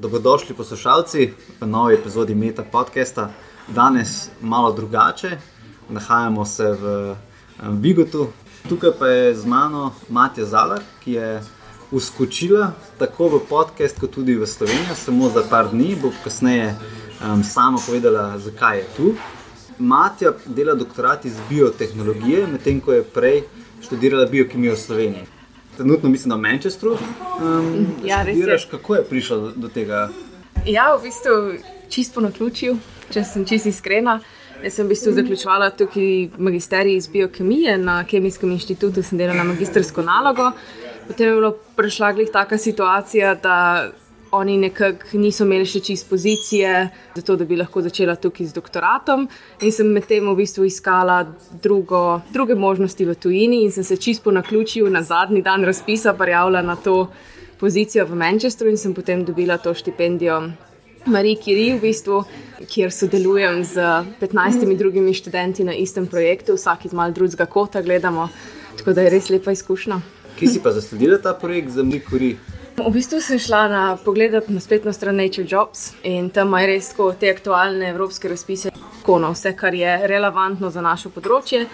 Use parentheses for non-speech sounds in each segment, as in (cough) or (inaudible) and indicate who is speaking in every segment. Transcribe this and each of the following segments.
Speaker 1: Dobrodošli poslušalci v novi epizodi Meta podcasta. Danes malo drugače, nahajamo se v Bigotu, tukaj pa je z mano Matja Zalar, ki je uskočila tako v podcast, kot tudi v Slovenijo, samo za par dni, bo kasneje um, sama povedala, zakaj je tu. Matja dela doktorat iz biotehnologije, medtem ko je prej študirala biokemijo v Sloveniji. Trenutno mislim, v Manchesteru. Um,
Speaker 2: Ja, res je.
Speaker 1: študiraš, kako je prišlo do, tega?
Speaker 2: Ja, v bistvu čisto po naključju, če sem čisto iskrena. Jaz sem v bistvu zaključovala tukaj magisterij iz biokemije na Kemijskem inštitutu, sem delala magistrsko nalogo. Potem je bila prišla glih taka situacija, da oni nekako niso imeli še čist pozicije, zato da bi lahko začela tukaj z doktoratom. In sem medtem v bistvu iskala drugo, druge možnosti v tujini in sem se čisto po naključju na zadnji dan razpisa prijavila na to pozicijo v Manchesteru in sem potem dobila to štipendijo Marije Kiri, v bistvu, kjer sodelujem z 15 drugimi študenti na istem projektu, vsak iz malo drugega kota gledamo, tako da je res lepa izkušnja.
Speaker 1: Kje si pa zasledila ta projekt za Mlikuri?
Speaker 2: V bistvu sem šla na pogled na spletno stran Nature Jobs in tam imajo res tako te aktualne evropske razpise, tako na vse, kar je relevantno za naše področje.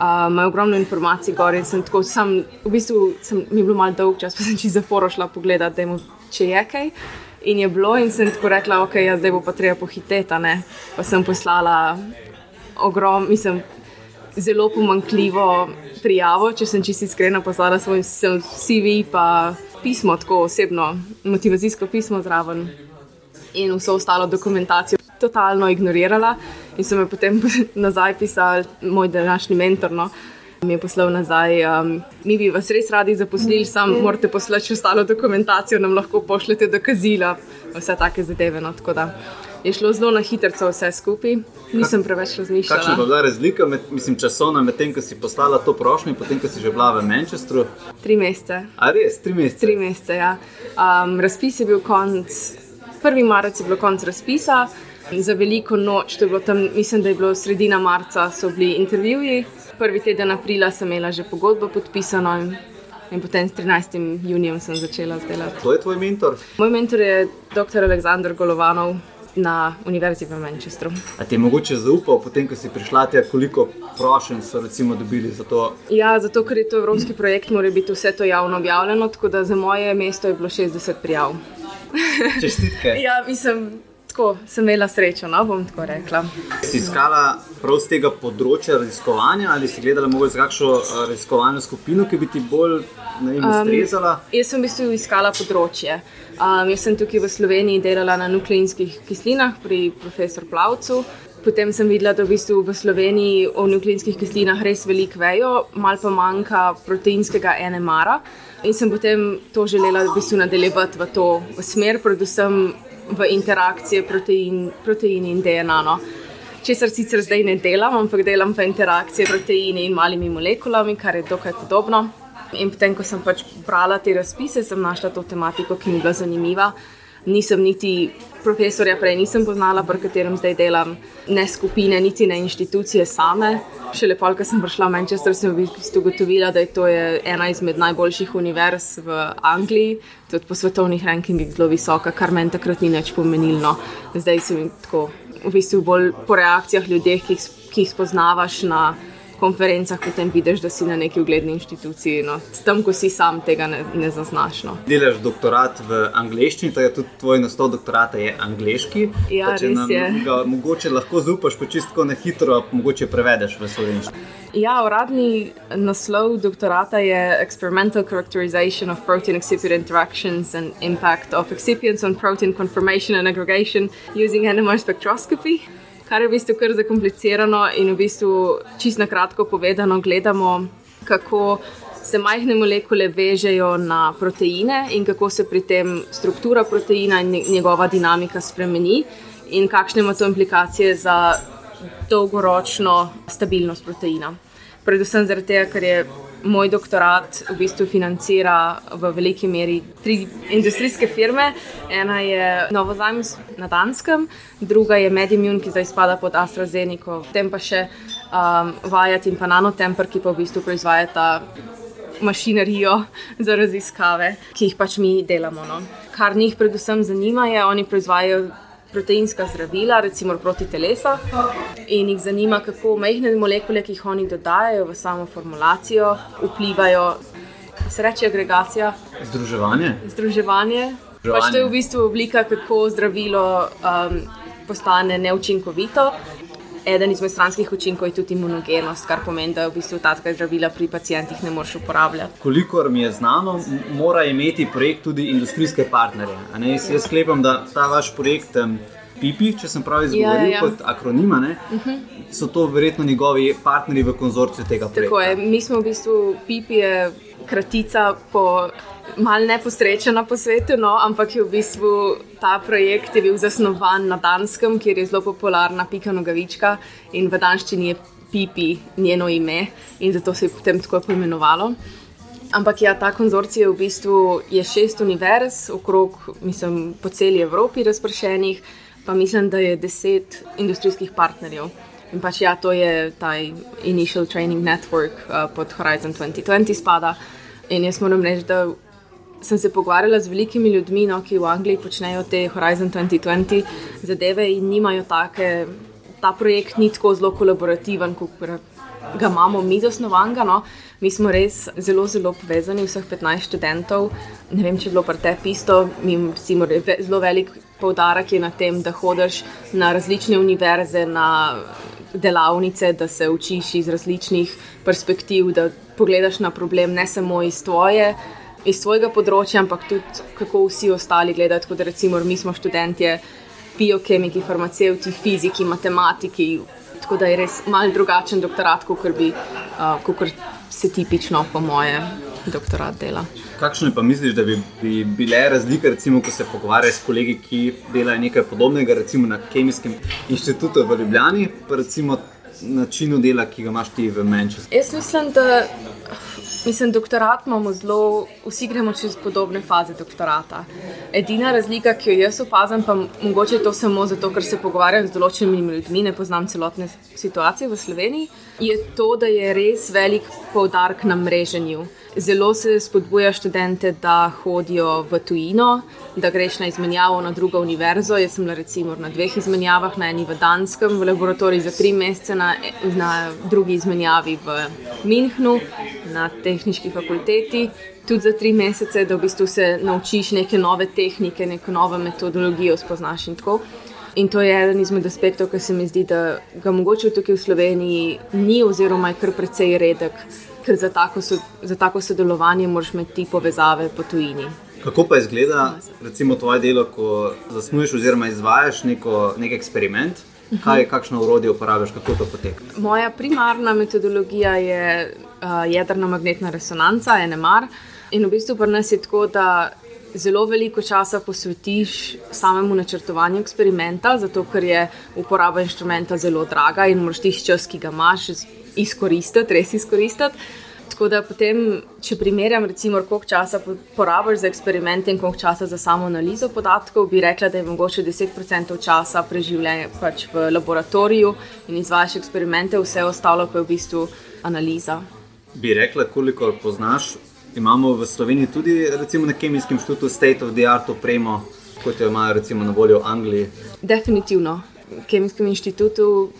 Speaker 2: Uh, Imajo ogromno informacij gor in sem tako sam, v bistvu sem, mi je bilo malo dolg čas, (laughs) pa sem čez zaforo šla pogledat, da je če je kaj. In je bilo, in sem tako rekla, ok, ja, zdaj bo pa treba pohiteti. Pa sem poslala ogrom, mislim, zelo pomankljivo prijavo, če sem čisto iskrena, poslala sem CV, pa pismo, tako osebno, motivacijsko pismo zraven in vso ostalo dokumentacijo. Totalno ignorirala in so me potem (laughs) nazaj pisali, moj današnji mentor. No, Mi je poslal nazaj, um, mi bi vas res radi zaposlili, samo morate poslati ostalo dokumentacijo, nam lahko pošljete dokazila, vse take zadeve. No, tako da je šlo zelo na hitro vse skupaj, nisem preveč
Speaker 1: Kakšna
Speaker 2: razmišljala.
Speaker 1: je bila razlika med, mislim, časovna med tem, ko si poslala to prošnjo in potem, ko si že bila v Manchesteru?
Speaker 2: Tri mesece.
Speaker 1: A res, tri mesece.
Speaker 2: Tri mesece, ja. Um, razpis je bil konc, 1. marec je bilo konc razpisa, za veliko noč, to je bilo tam, mislim, da je bilo sredina marca, so bili intervjuji. Prvi teden aprila sem imela že pogodbo podpisano in, in potem s 13. junijem sem začela delati.
Speaker 1: To je tvoj mentor?
Speaker 2: Moj mentor je dr. Aleksandr Golovanov na Univerzi v Manchesteru.
Speaker 1: A ti je mogoče zaupal, potem, ko si prišla tja, koliko prošenj so recimo dobili za to?
Speaker 2: Ja, zato ker je to evropski projekt, mora biti vse to javno objavljeno, tako da za moje mesto je bilo 60 prijav.
Speaker 1: Čestitke. (laughs)
Speaker 2: Ja, mislim, tako sem imela srečo, no bom tako rekla.
Speaker 1: Si iskala prav z tega področja raziskovanja ali si gledala mogoče za kakšno eh, raziskovalno skupino, ki bi ti bolj vem, ustrezala?
Speaker 2: Jaz sem v bistvu iskala področje. Um, jaz sem tukaj v Sloveniji delala na nukleinskih kislinah pri profesorju Plavcu. Potem sem videla, da v, bistvu v Sloveniji o nukleinskih kislinah res veliko vejo, malo pa manjka proteinskega NMR-a. In sem potem to želela v bistvu nadaljevati v to v smer, predvsem v interakcije protein, protein in DNA. No. Česar sicer zdaj ne delam, ampak delam pa interakcije proteini in malimi molekulami, kar je dokaj podobno. In potem, ko sem pač brala te razpise, sem našla to tematiko, ki mi je bila zanimiva. Nisem niti profesorja prej nisem poznala, pri katerem zdaj delam, ne skupine, niti ne inštitucije same. Šele pol, ko sem prišla v Manchester, sem v bistvu ugotovila, da je to je ena izmed najboljših univerz v Angliji, tudi po svetovnih rankingih zelo visoka, kar meni takrat ni več pomenilno. Zdaj sem tako, v bistvu bolj po reakcijah ljudi, ki, jih- ki jih spoznavaš na konferencah, potem vidiš, da si na neki ugledni inštituciji. No. Tam, ko si sam, tega ne, ne zaznaš. No.
Speaker 1: Delaš doktorat v angleščini, tako da tudi tvoj naslov doktorata je angliški.
Speaker 2: Ja,
Speaker 1: Pa
Speaker 2: res je.
Speaker 1: ga mogoče lahko zaupaš, pa čisto na hitro, mogoče prevedeš v slovenščino.
Speaker 2: Ja, uradni naslov doktorata je Experimental Characterization of Protein Excipient Interactions and Impact of Excipients on Protein Conformation and Aggregation using NMR Spectroscopy. Kar je v bistvu kar zakomplicirano in v bistvu čisto na kratko povedano, gledamo, kako se majhne molekule vežejo na proteine in kako se pri tem struktura proteina in nje- njegova dinamika spremeni, in kakšne ima to implikacije za dolgoročno stabilnost proteina. Predvsem zaradi tega, ker je moj doktorat v bistvu financira v veliki meri tri industrijske firme. Ena je Novozymes na Danskem, druga je Medimun, ki zdaj spada pod AstraZeneca, potem pa še um, Vajat in pa Nanotemper, ki pa v bistvu proizvajata mašinerijo (laughs) za raziskave, ki jih pač mi delamo. No. Kar njih predvsem zanima, je, da oni proizvajajo proteinska zdravila, recimo proti telesa, in jih zanima, kako majhne molekule, ki jih oni dodajajo v samo formulacijo, vplivajo. Se reče agregacija.
Speaker 1: Združevanje.
Speaker 2: Združevanje. Pač to je v bistvu oblika, kako zdravilo um, postane neučinkovito. Eden izmed stranskih učinkov je tudi imunogenost, kar pomeni, da v bistvu ta zdravila pri pacijentih ne moreš uporabljati.
Speaker 1: Kolikor mi je znano, mora imeti projekt tudi industrijske partnerje. Jaz, jaz sklepam, da ta vaš projekt. Um, PIPI, če sem prav izgovoril, ja, ja, kot akronima, uh mhm. -huh. so to verjetno njegovi partnerji v konzorciju tega projekta.
Speaker 2: Tako je, mi smo v bistvu PIPI, je kratica po mal neposrečena po svetu, no, ampak je v bistvu ta projekt bil zasnovan na Danskem, kjer je zelo popularna pika nogavička in v danščini je PIPI njeno ime in zato se je potem tako poimenovalo. Ampak ja, ta konzorcij je v bistvu je šest univerz, okrog, mislim, po celi Evropi razpršenih pa mislim, da je deset industrijskih partnerjev. In pač ja, to je ta Initial Training Network uh, pod Horizon 2020 spada. In jaz moram reči, da sem se pogovarjala z velikimi ljudmi, no, ki v Angliji počnejo te Horizon 2020 zadeve in nimajo take, ta projekt ni tako zelo kolaborativen, kot ga imamo mi zasnovanga. No. Mi smo res zelo, zelo povezani, vseh 15 študentov. Ne vem, če je bilo pri tebi isto, mi imamo zelo velik poudarek na tem, da hodiš na različne univerze, na delavnice, da se učiš iz različnih perspektiv, da pogledaš na problem ne samo iz tvoje. Iz svojega področja, ampak tudi kako vsi ostali gledajo. Tako da, recimo, mi smo študenti, biokemiki, farmacevti, fiziki, matematiki. Tako da je res mal drugačen doktorat, kot bi uh, se tipično, po moje, doktorat dela.
Speaker 1: Kakšne pa misliš, da bi, bi bile razlike, recimo, ko se pogovarjaš s kolegi, ki delajo nekaj podobnega, recimo na Kemijskem inštitutu v Ljubljani, pa recimo načinu dela, ki ga imaš ti v Manchesteru?
Speaker 2: Jaz mislim, da mislim, doktorat imamo zelo, vsi gremo čez podobne faze doktorata. Edina razlika, ki jo jaz opazim, pa mogoče je to samo zato, ker se pogovarjam z določenimi ljudmi, ne poznam celotne situacije v Sloveniji, je to, da je res velik poudarek na mreženju. Zelo se spodbuja študente, da hodijo v tujino, da greš na izmenjavo na drugo univerzo. Jaz sem recimo na dveh izmenjavah, na eni v Danskem, v laboratoriju za tri mesece, na, na drugi izmenjavi v Münchnu, na tehnički fakulteti, tudi za tri mesece, da v bistvu se naučiš neke nove tehnike, neko novo metodologijo spoznaš in tako. In to je eden izmed aspektov, ki se mi zdi, da ga mogoče tukaj v Sloveniji ni, oziroma je kar precej redek ker za tako, so, za tako sodelovanje moraš imeti povezave po tujini.
Speaker 1: Kako pa izgleda recimo, tvoje delo, ko zasnuješ oziroma izvajaš neko, nek eksperiment? Kaj, kakšno urodje uporabiš, kako to poteka?
Speaker 2: Moja primarna metodologija je uh, jedrna magnetna resonanca, NMR. In v bistvu pri nas je tako, da zelo veliko časa posvetiš samemu načrtovanju eksperimenta, zato ker je uporaba inštrumenta zelo draga in moraš tisti čas, ki ga imaš, izkoristiti, res izkoristiti. Tako da potem, če primerjam, recimo, koliko časa porabiš za eksperimente in koliko časa za samo analizo podatkov, bi rekla, da je mogoče 10% časa preživljanja pač v laboratoriju in izvajaš eksperimente, vse ostalo pa je v bistvu analiza.
Speaker 1: Bi rekla, koliko poznaš. Imamo v Sloveniji tudi recimo, na Kemijskem inštitutu State of the Art opremo, kot jo imajo recimo, na voljo v Angliji.
Speaker 2: Definitivno. Kemijskem inštitutu,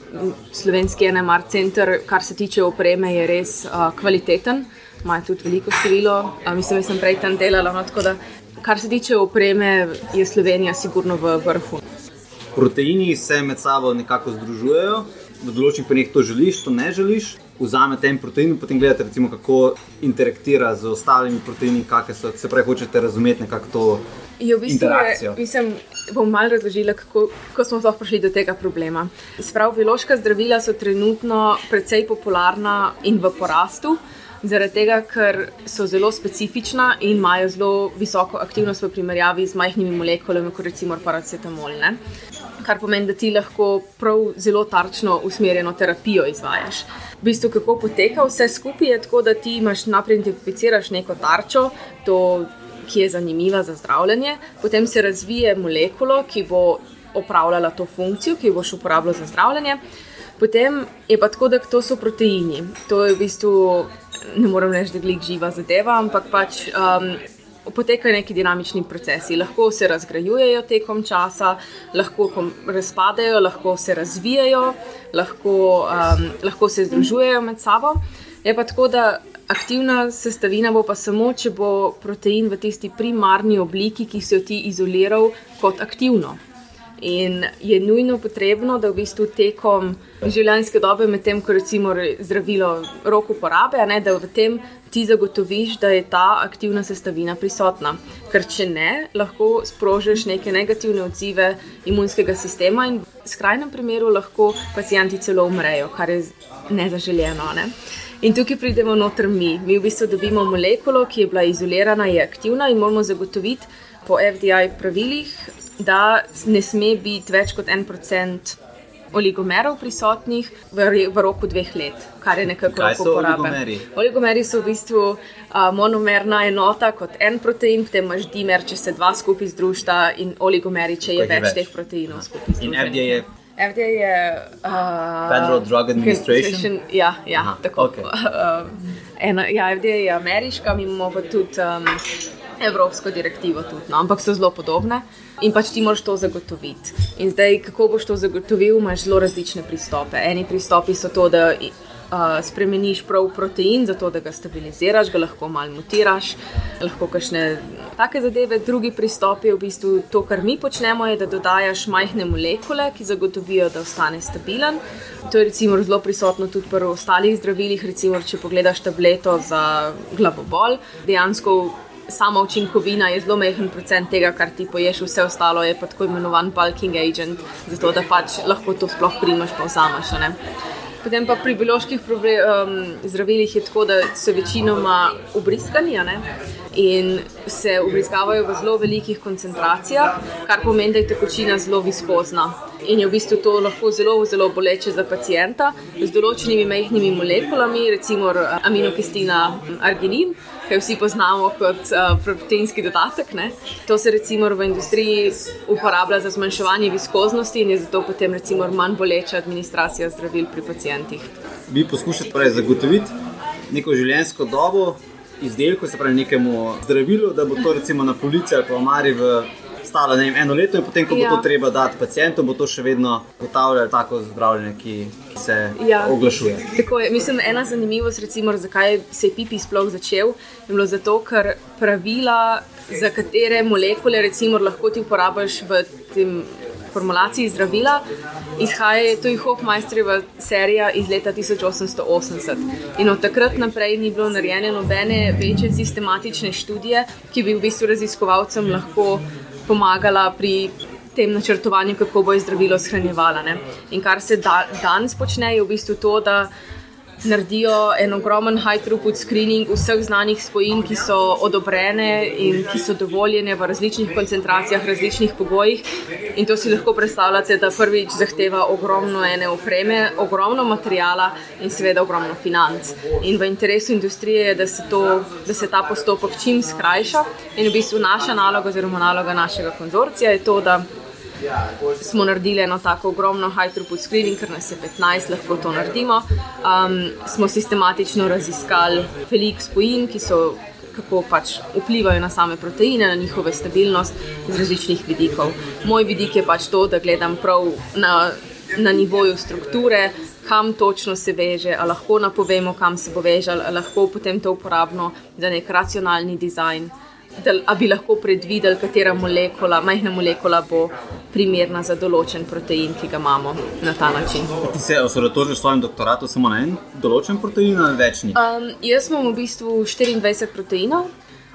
Speaker 2: slovenski NMR center, kar se tiče opreme, je res uh, kvaliteten, ima tudi veliko število. Uh, mislim, da sem prej tam delala. No, da, kar se tiče opreme, je Slovenija sigurno v vrhu.
Speaker 1: Proteini se med sabo nekako združujejo, v določenih primerih to želiš, to ne želiš. Vzamete en protein, potem gledate, recimo, kako interaktira z ostalimi proteini, kakšne so. Se pravi, hočete razumeti nekako to
Speaker 2: Je v bistvu, interakcijo. Mislim, bom malo razložila, kako, kako smo sploh prišli do tega problema. Sprav, biološka zdravila so trenutno precej popularna in v porastu, zaradi tega, ker so zelo specifična in imajo zelo visoko aktivnost v primerjavi z majhnimi molekulami, kot recimo paracetamol. Ne? Kar pomeni, da ti lahko prav zelo tarčno usmerjeno terapijo izvajaš. V bistvu, kako poteka vse skupaj, je tako, da ti imaš naprej identificiraš neko tarčo, to ki je zanimiva za zdravljenje, potem se razvije molekulo, ki bo opravljala to funkcijo, ki jo boš uporabljal za zdravljenje. Potem je pa tako, da to so proteini. To je v bistvu ne morem reči, da je glik živa zadeva, ampak pač. Um, Potekajo neki dinamični procesi, lahko se razgrajujejo tekom časa, lahko razpadejo, lahko se razvijajo, lahko, um, lahko se združujejo med sabo. Je pa tako, da aktivna sestavina bo pa samo, če bo protein v tisti primarni obliki, ki si jo ti izoliral kot aktivno. In je nujno potrebno, da v bistvu tekom življenjske dobe, medtem ko recimo zdravilo rok uporabe, ne, da v tem ti zagotoviš, da je ta aktivna sestavina prisotna. Ker če ne, lahko sprožiš neke negativne odzive imunskega sistema in v skrajnem primeru lahko pacijenti celo umrejo, kar je nezaželjeno. Ne. In tukaj pridemo noter mi. Mi v bistvu dobimo molekulo, ki je bila izolirana, je aktivna in moramo zagotoviti po FDI pravilih, da ne sme biti več kot en procent oligomerov prisotnih v, v roku dveh let, kar je nekako lahko uporabe.
Speaker 1: Oligomeri?
Speaker 2: oligomeri so v bistvu uh, monomerna enota kot en protein, potem imaš dimer, če se dva skupaj združita, in oligomeri, če je več, več teh proteinov skupaj.
Speaker 1: In FDA je.
Speaker 2: FDA je uh,
Speaker 1: Federal Drug Administration.
Speaker 2: Ja, ja Aha, tako.
Speaker 1: Okay. (laughs)
Speaker 2: Uh, ena, ja, FDA je ameriška, mi imamo pa tudi. Um, evropsko direktivo, tudi, no, ampak so zelo podobne in pač ti moraš to zagotoviti. In zdaj, kako boš to zagotovil, imaš zelo različne pristope. Eni pristopi so to, da uh, spremeniš prav protein, zato da ga stabiliziraš, ga lahko malo mutiraš, lahko kašne take zadeve. Drugi pristop je v bistvu to, kar mi počnemo, je, da dodajaš majhne molekule, ki zagotovijo, da ostane stabilen. To je recimo zelo prisotno tudi pri ostalih zdravilih. Recimo, če pogledaš tableto za glavobol, dejansko sama učinkovina je zelo majhen procent tega, kar ti poješ, vse ostalo je pa tako imenovan bulking agent, zato da pač lahko to sploh primaš, pa vzameš. Potem pa pri bioloških um, zdravilih je tako, da so večinoma obriskani in se obriskavajo v zelo velikih koncentracijah, kar pomeni, da je tekočina zelo viskozna. In je v bistvu to lahko zelo, zelo boleče za pacijenta z določenimi majhnimi molekulami, recimo aminokislina arginin ki jo vsi poznamo kot uh, proteinski dodatek. Ne? To se recimo v industriji uporablja za zmanjševanje viskoznosti in je zato potem recimo manj boleča administracija zdravil pri pacijentih.
Speaker 1: Vi poskušate torej zagotoviti neko življenjsko dobo izdelku, se pravi nekemu zdravilu, da bo to recimo na polici ali pa v Mari v stalo vem, eno leto, in potem, ko bo ja. to treba dati pacijentom, bo to še vedno ugotavljalo tako zdravljenje, ki se ja. oglašuje.
Speaker 2: Tako je. Mislim, ena zanimivost, recimo, zakaj se je pipi sploh začel, je bilo zato, ker pravila, za katere molekule recimo, lahko ti uporabiš v tem. Formulaciji zdravila izhaja tudi Hofmeisterjeva serija iz leta 1880. In od takrat naprej ni bilo narejene nobene večje sistematične študije, ki bi v bistvu raziskovalcem lahko pomagala pri tem načrtovanju, kako bo zdravilo shranjevala. Ne. In kar se da, danes počne, je v bistvu to, da naredijo en ogromen high-throughput screening vseh znanih spojin, ki so odobrene in ki so dovoljene v različnih koncentracijah, različnih pogojih. In to si lahko predstavljate, da prvič zahteva ogromno ene opreme, ogromno materijala in seveda ogromno financ. In v interesu industrije je, da se, to, da se ta postopek čim skrajša. In v bistvu naša naloga, oziroma naloga našega konzorcija je to, da smo naredili eno tako ogromno high-throughput screening, ker nas je 15, lahko to naredimo. Um, smo sistematično raziskali velik spojin, ki so. Kako pač vplivajo na same proteine, na njihove stabilnost iz različnih vidikov. Moj vidik je pač to, da gledam prav na, na nivoju strukture, kam točno se veže, ali lahko napovemo, kam se bo vežal, ali lahko potem to uporabimo za nek racionalni dizajn da bi lahko predvideli, katera molekula, majhna molekula bo primerna za določen protein, ki ga imamo na ta način.
Speaker 1: Ti se osredotočiš v svojem doktoratu samo na en določen protein ali večni?
Speaker 2: Um, jaz imam v bistvu 24 proteinov.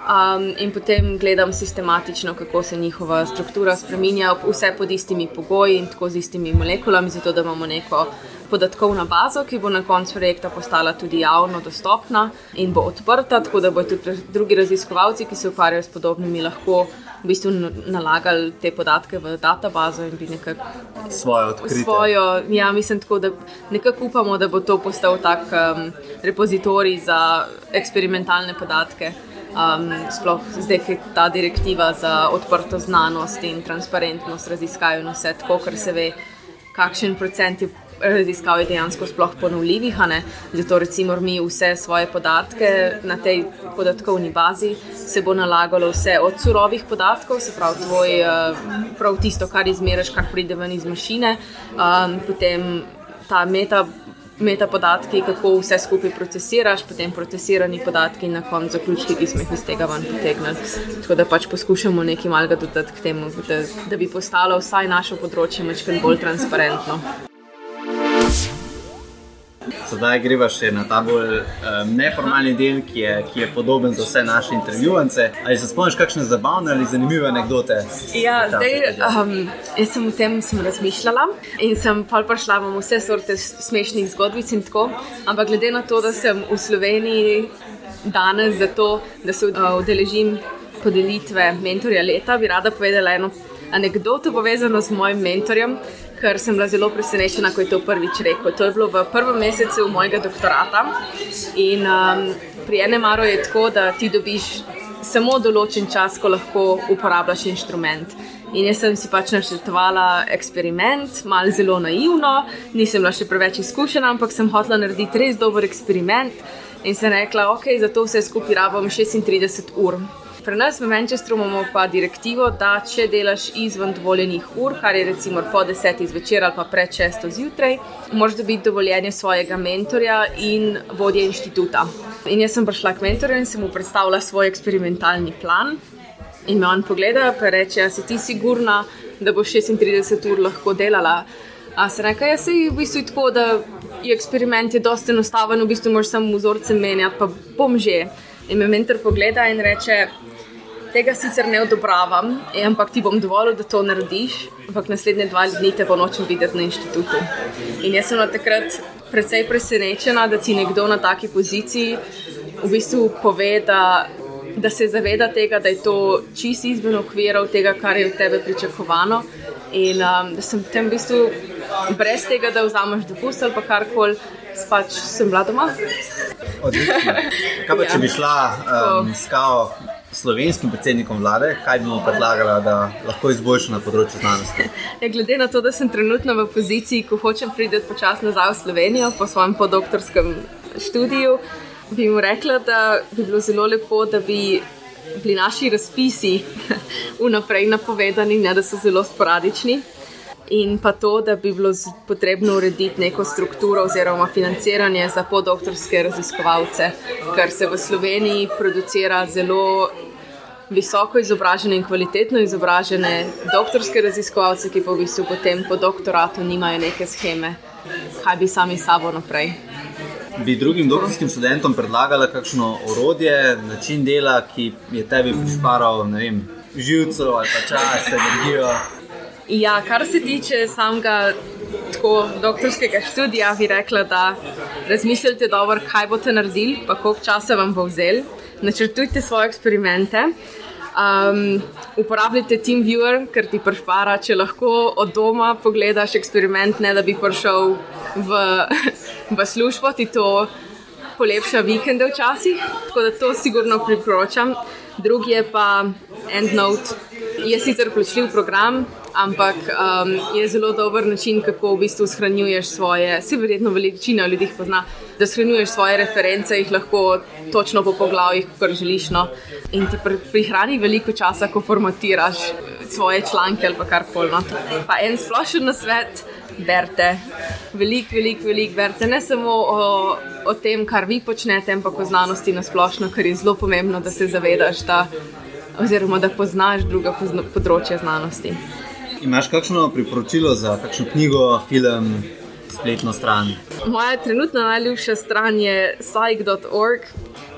Speaker 2: Um, in potem gledam sistematično, kako se njihova struktura spremenja, vse pod istimi pogoji in tako z istimi molekulami, zato da imamo neko podatkovno bazo, ki bo na koncu projekta postala tudi javno dostopna in bo odprta, tako da bodo tudi drugi raziskovalci, ki se ukvarjajo s podobnimi, lahko v bistvu nalagali te podatke v databazo in bi nekako
Speaker 1: svojo odkrito.
Speaker 2: Svojo, ja, mislim tako, da nekako upamo, da bo to postal tak um, repozitorij za eksperimentalne podatke. Um, sploh zdaj, ki je ta direktiva za odprto znanost in transparentnost raziskav in vse, tako kar se ve, kakšen procent je raziskav je dejansko sploh ponovljivih. Zato recimo mi vse svoje podatke na tej podatkovni bazi se bo nalagalo vse od surovih podatkov, se pravi tvoj, prav tisto, kar izmeriš, kar pride ven iz mašine, um, potem ta meta. Meta podatki, kako vse skupaj procesiraš, potem procesirani podatki in na koncu zaključki, ki smo jih iz tega ven potegnili. Tako da pač poskušamo nekaj malega dodati k temu, da, da bi postalo vsaj naše področje nekaj bolj transparentno.
Speaker 1: Sedaj greva še na ta bolj um, neformalni del, ki je, ki je podoben za vse naše intervjuvance. Ali se spomniš kakšne zabavne ali zanimive anekdote?
Speaker 2: Ja, zdaj, um, jaz sem o tem sem razmišljala in sem pa prišla v vse sorte smešnih zgodbic in tako. Ampak glede na to, da sem v Sloveniji danes zato, da se uh, udeležim podelitve mentorja leta, bi rada povedala eno anekdoto povezano z mojim mentorjem ker sem bila zelo presenečena, ko je to prvič rekel. To je bilo v prvem mesecu mojega doktorata. In um, pri enem maru je tako, da ti dobiš samo določen čas, ko lahko uporabljaš inštrument. In jaz sem si pač načrtovala eksperiment, malo zelo naivno, nisem bila še preveč izkušena, ampak sem hotela narediti res dober eksperiment. In sem rekla, ok, za to vse skupaj rabim 36 ur. Pri nas v Manchesteru imamo pa direktivo, da če delaš izven dovoljenih ur, kar je recimo po desetih zvečer ali pa pred šesto zjutraj, moraš dobiti dovoljenje svojega mentorja in vodje inštituta. In jaz sem prišla k mentorju in sem mu predstavila svoj eksperimentalni plan. In me on pogleda in reče: A si ti sigurna, da boš 36 ur lahko delala? A se reka, jaz se v bistvu tako, da je eksperiment je dosti enostaven, v bistvu moraš samo vzorce menjati, pa bom že. In me mentor pogleda in reče: tega sicer ne odobravam, e, ampak ti bom dovolil, da to narediš, ampak naslednje dva dni te bo nočem videti na inštitutu. In jaz sem na takrat precej presenečena, da ti nekdo na taki poziciji v bistvu pove, da, da se zaveda tega, da je to čisto izven okvirov tega, kar je od tebe pričakovano. In um, da sem v tem bistvu brez tega, da vzameš dopust ali pa karkoli. Pač sem bila doma.
Speaker 1: Odlično. Kaj pa, ja. če bi šla um, s kao slovenskim predsednikom vlade, kaj bi mu predlagala, da lahko izboljša na področju znanosti? (laughs)
Speaker 2: Ja, glede na to, da sem trenutno v poziciji, ko hočem priti počasi nazaj v Slovenijo po svojem podoktorskem študiju, bi mu rekla, da bi bilo zelo lepo, da bi bili naši razpisi (laughs) vnaprej napovedani, ne da so zelo sporadični. In pa to, da bi bilo potrebno urediti neko strukturo oziroma financiranje za podoktorske raziskovalce, ker se v Sloveniji producira zelo visoko izobražene in kvalitetno izobražene doktorske raziskovalce, ki pa v bistvu potem po doktoratu nimajo neke scheme, kaj bi sami sabo naprej.
Speaker 1: Bi drugim doktorskim študentom predlagala kakšno orodje, način dela, ki je tebi prišparal, vem, živcev ali pa čas, energijo?
Speaker 2: Ja, kar se tiče samega tako, doktorskega študija, bi rekla, da razmislite dobro, kaj boste naredili, pa koliko časa vam bo vzel. Načrtujte svoje eksperimente. Um, uporabljajte TeamViewer, ker ti pršpara, če lahko od doma pogledaš eksperiment, ne da bi prišel v, (laughs) v službo, ti to polepša vikende včasih. Tako da to sigurno priporočam. Drugi je pa EndNote. Je sicer plačljiv program, ampak um, je zelo dober način, kako v bistvu shranjuješ svoje, vse verjetno večina ljudi pozna, da shranjuješ svoje reference, jih lahko točno po poglavjih, kar želiš. No? In ti prihrani veliko časa, ko formatiraš svoje članke ali kar koli. No? Pa en splošen svet. Berte, veliko, veliko, veliko berte, ne samo o, o tem, kar vi počnete, ampak o znanosti na splošno, ker je zelo pomembno, da se zavedaš, da, oziroma da poznaš druga področja znanosti.
Speaker 1: Imaš kakšno priporočilo za kakšno knjigo, film, spletno stran?
Speaker 2: Moja trenutna najljubša stran je psych.org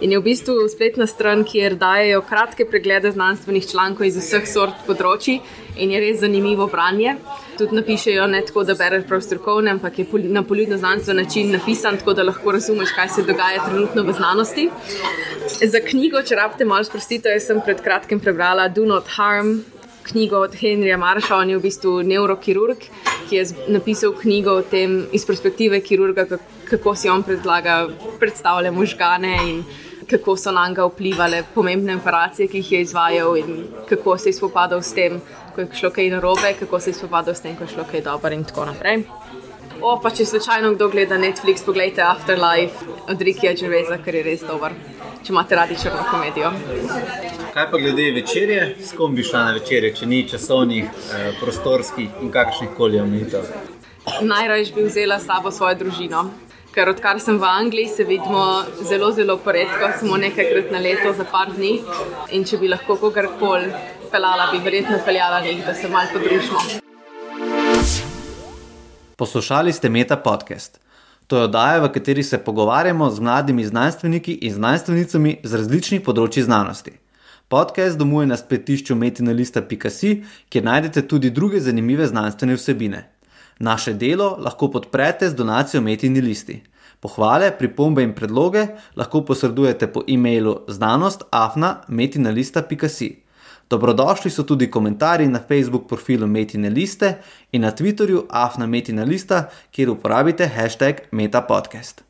Speaker 2: in je v bistvu spletna stran, kjer dajo kratke preglede znanstvenih člankov iz vseh sort področji in je res zanimivo branje. Tudi napišejo ne tako, da bereš prav strokovne, ampak je na poljudno znanstven način napisan, tako da lahko razumeš, kaj se dogaja trenutno v znanosti. Za knjigo, če rabite malo sprostitev, sem pred kratkim prebrala Do Not Harm knjigo od Henrija Marša, on je v bistvu neurokirurg, ki je napisal knjigo o tem iz perspektive kirurga, kako si on predlaga, predstavlja možgane in kako so na njega vplivali pomembne operacije, ki jih je izvajal in kako se je spopadal s tem, ko je šlo kaj narobe, kako se je spopadal s tem, ko je šlo kaj dobro in tako naprej. O, pa če slučajno kdo gleda Netflix, pogledajte Afterlife od Rikija Dževeza, ker je res dober, če imate radi črno komedijo.
Speaker 1: Kaj pa glede večerje, s kom bi šla na večerje, če ni časovnih, eh, prostorskih in kakršnih koli omejitev?
Speaker 2: Najraje bi vzela s sabo svojo družino. Ker odkar sem v Angliji, se vidimo zelo, zelo poredko, samo nekajkrat na leto za par dni. In če bi lahko kogarkoli pelala, bi verjetno peljala njih, da se malo podružimo.
Speaker 1: Poslušali ste Meta podcast. To je oddaja, v kateri se pogovarjamo z mladimi znanstveniki in znanstvenicami z različnih področji znanosti. Podcast domuje na spletišču metinalista.si, kjer najdete tudi druge zanimive znanstvene vsebine. Naše delo lahko podprete z donacijo Metini listi. Pohvale, pripombe in predloge lahko posredujete po e-mailu znanost.afna.metinalista.si. Dobrodošli so tudi komentarji na Facebook profilu Metine liste in na Twitterju afna.metina lista, kjer uporabite hashtag metapodcast.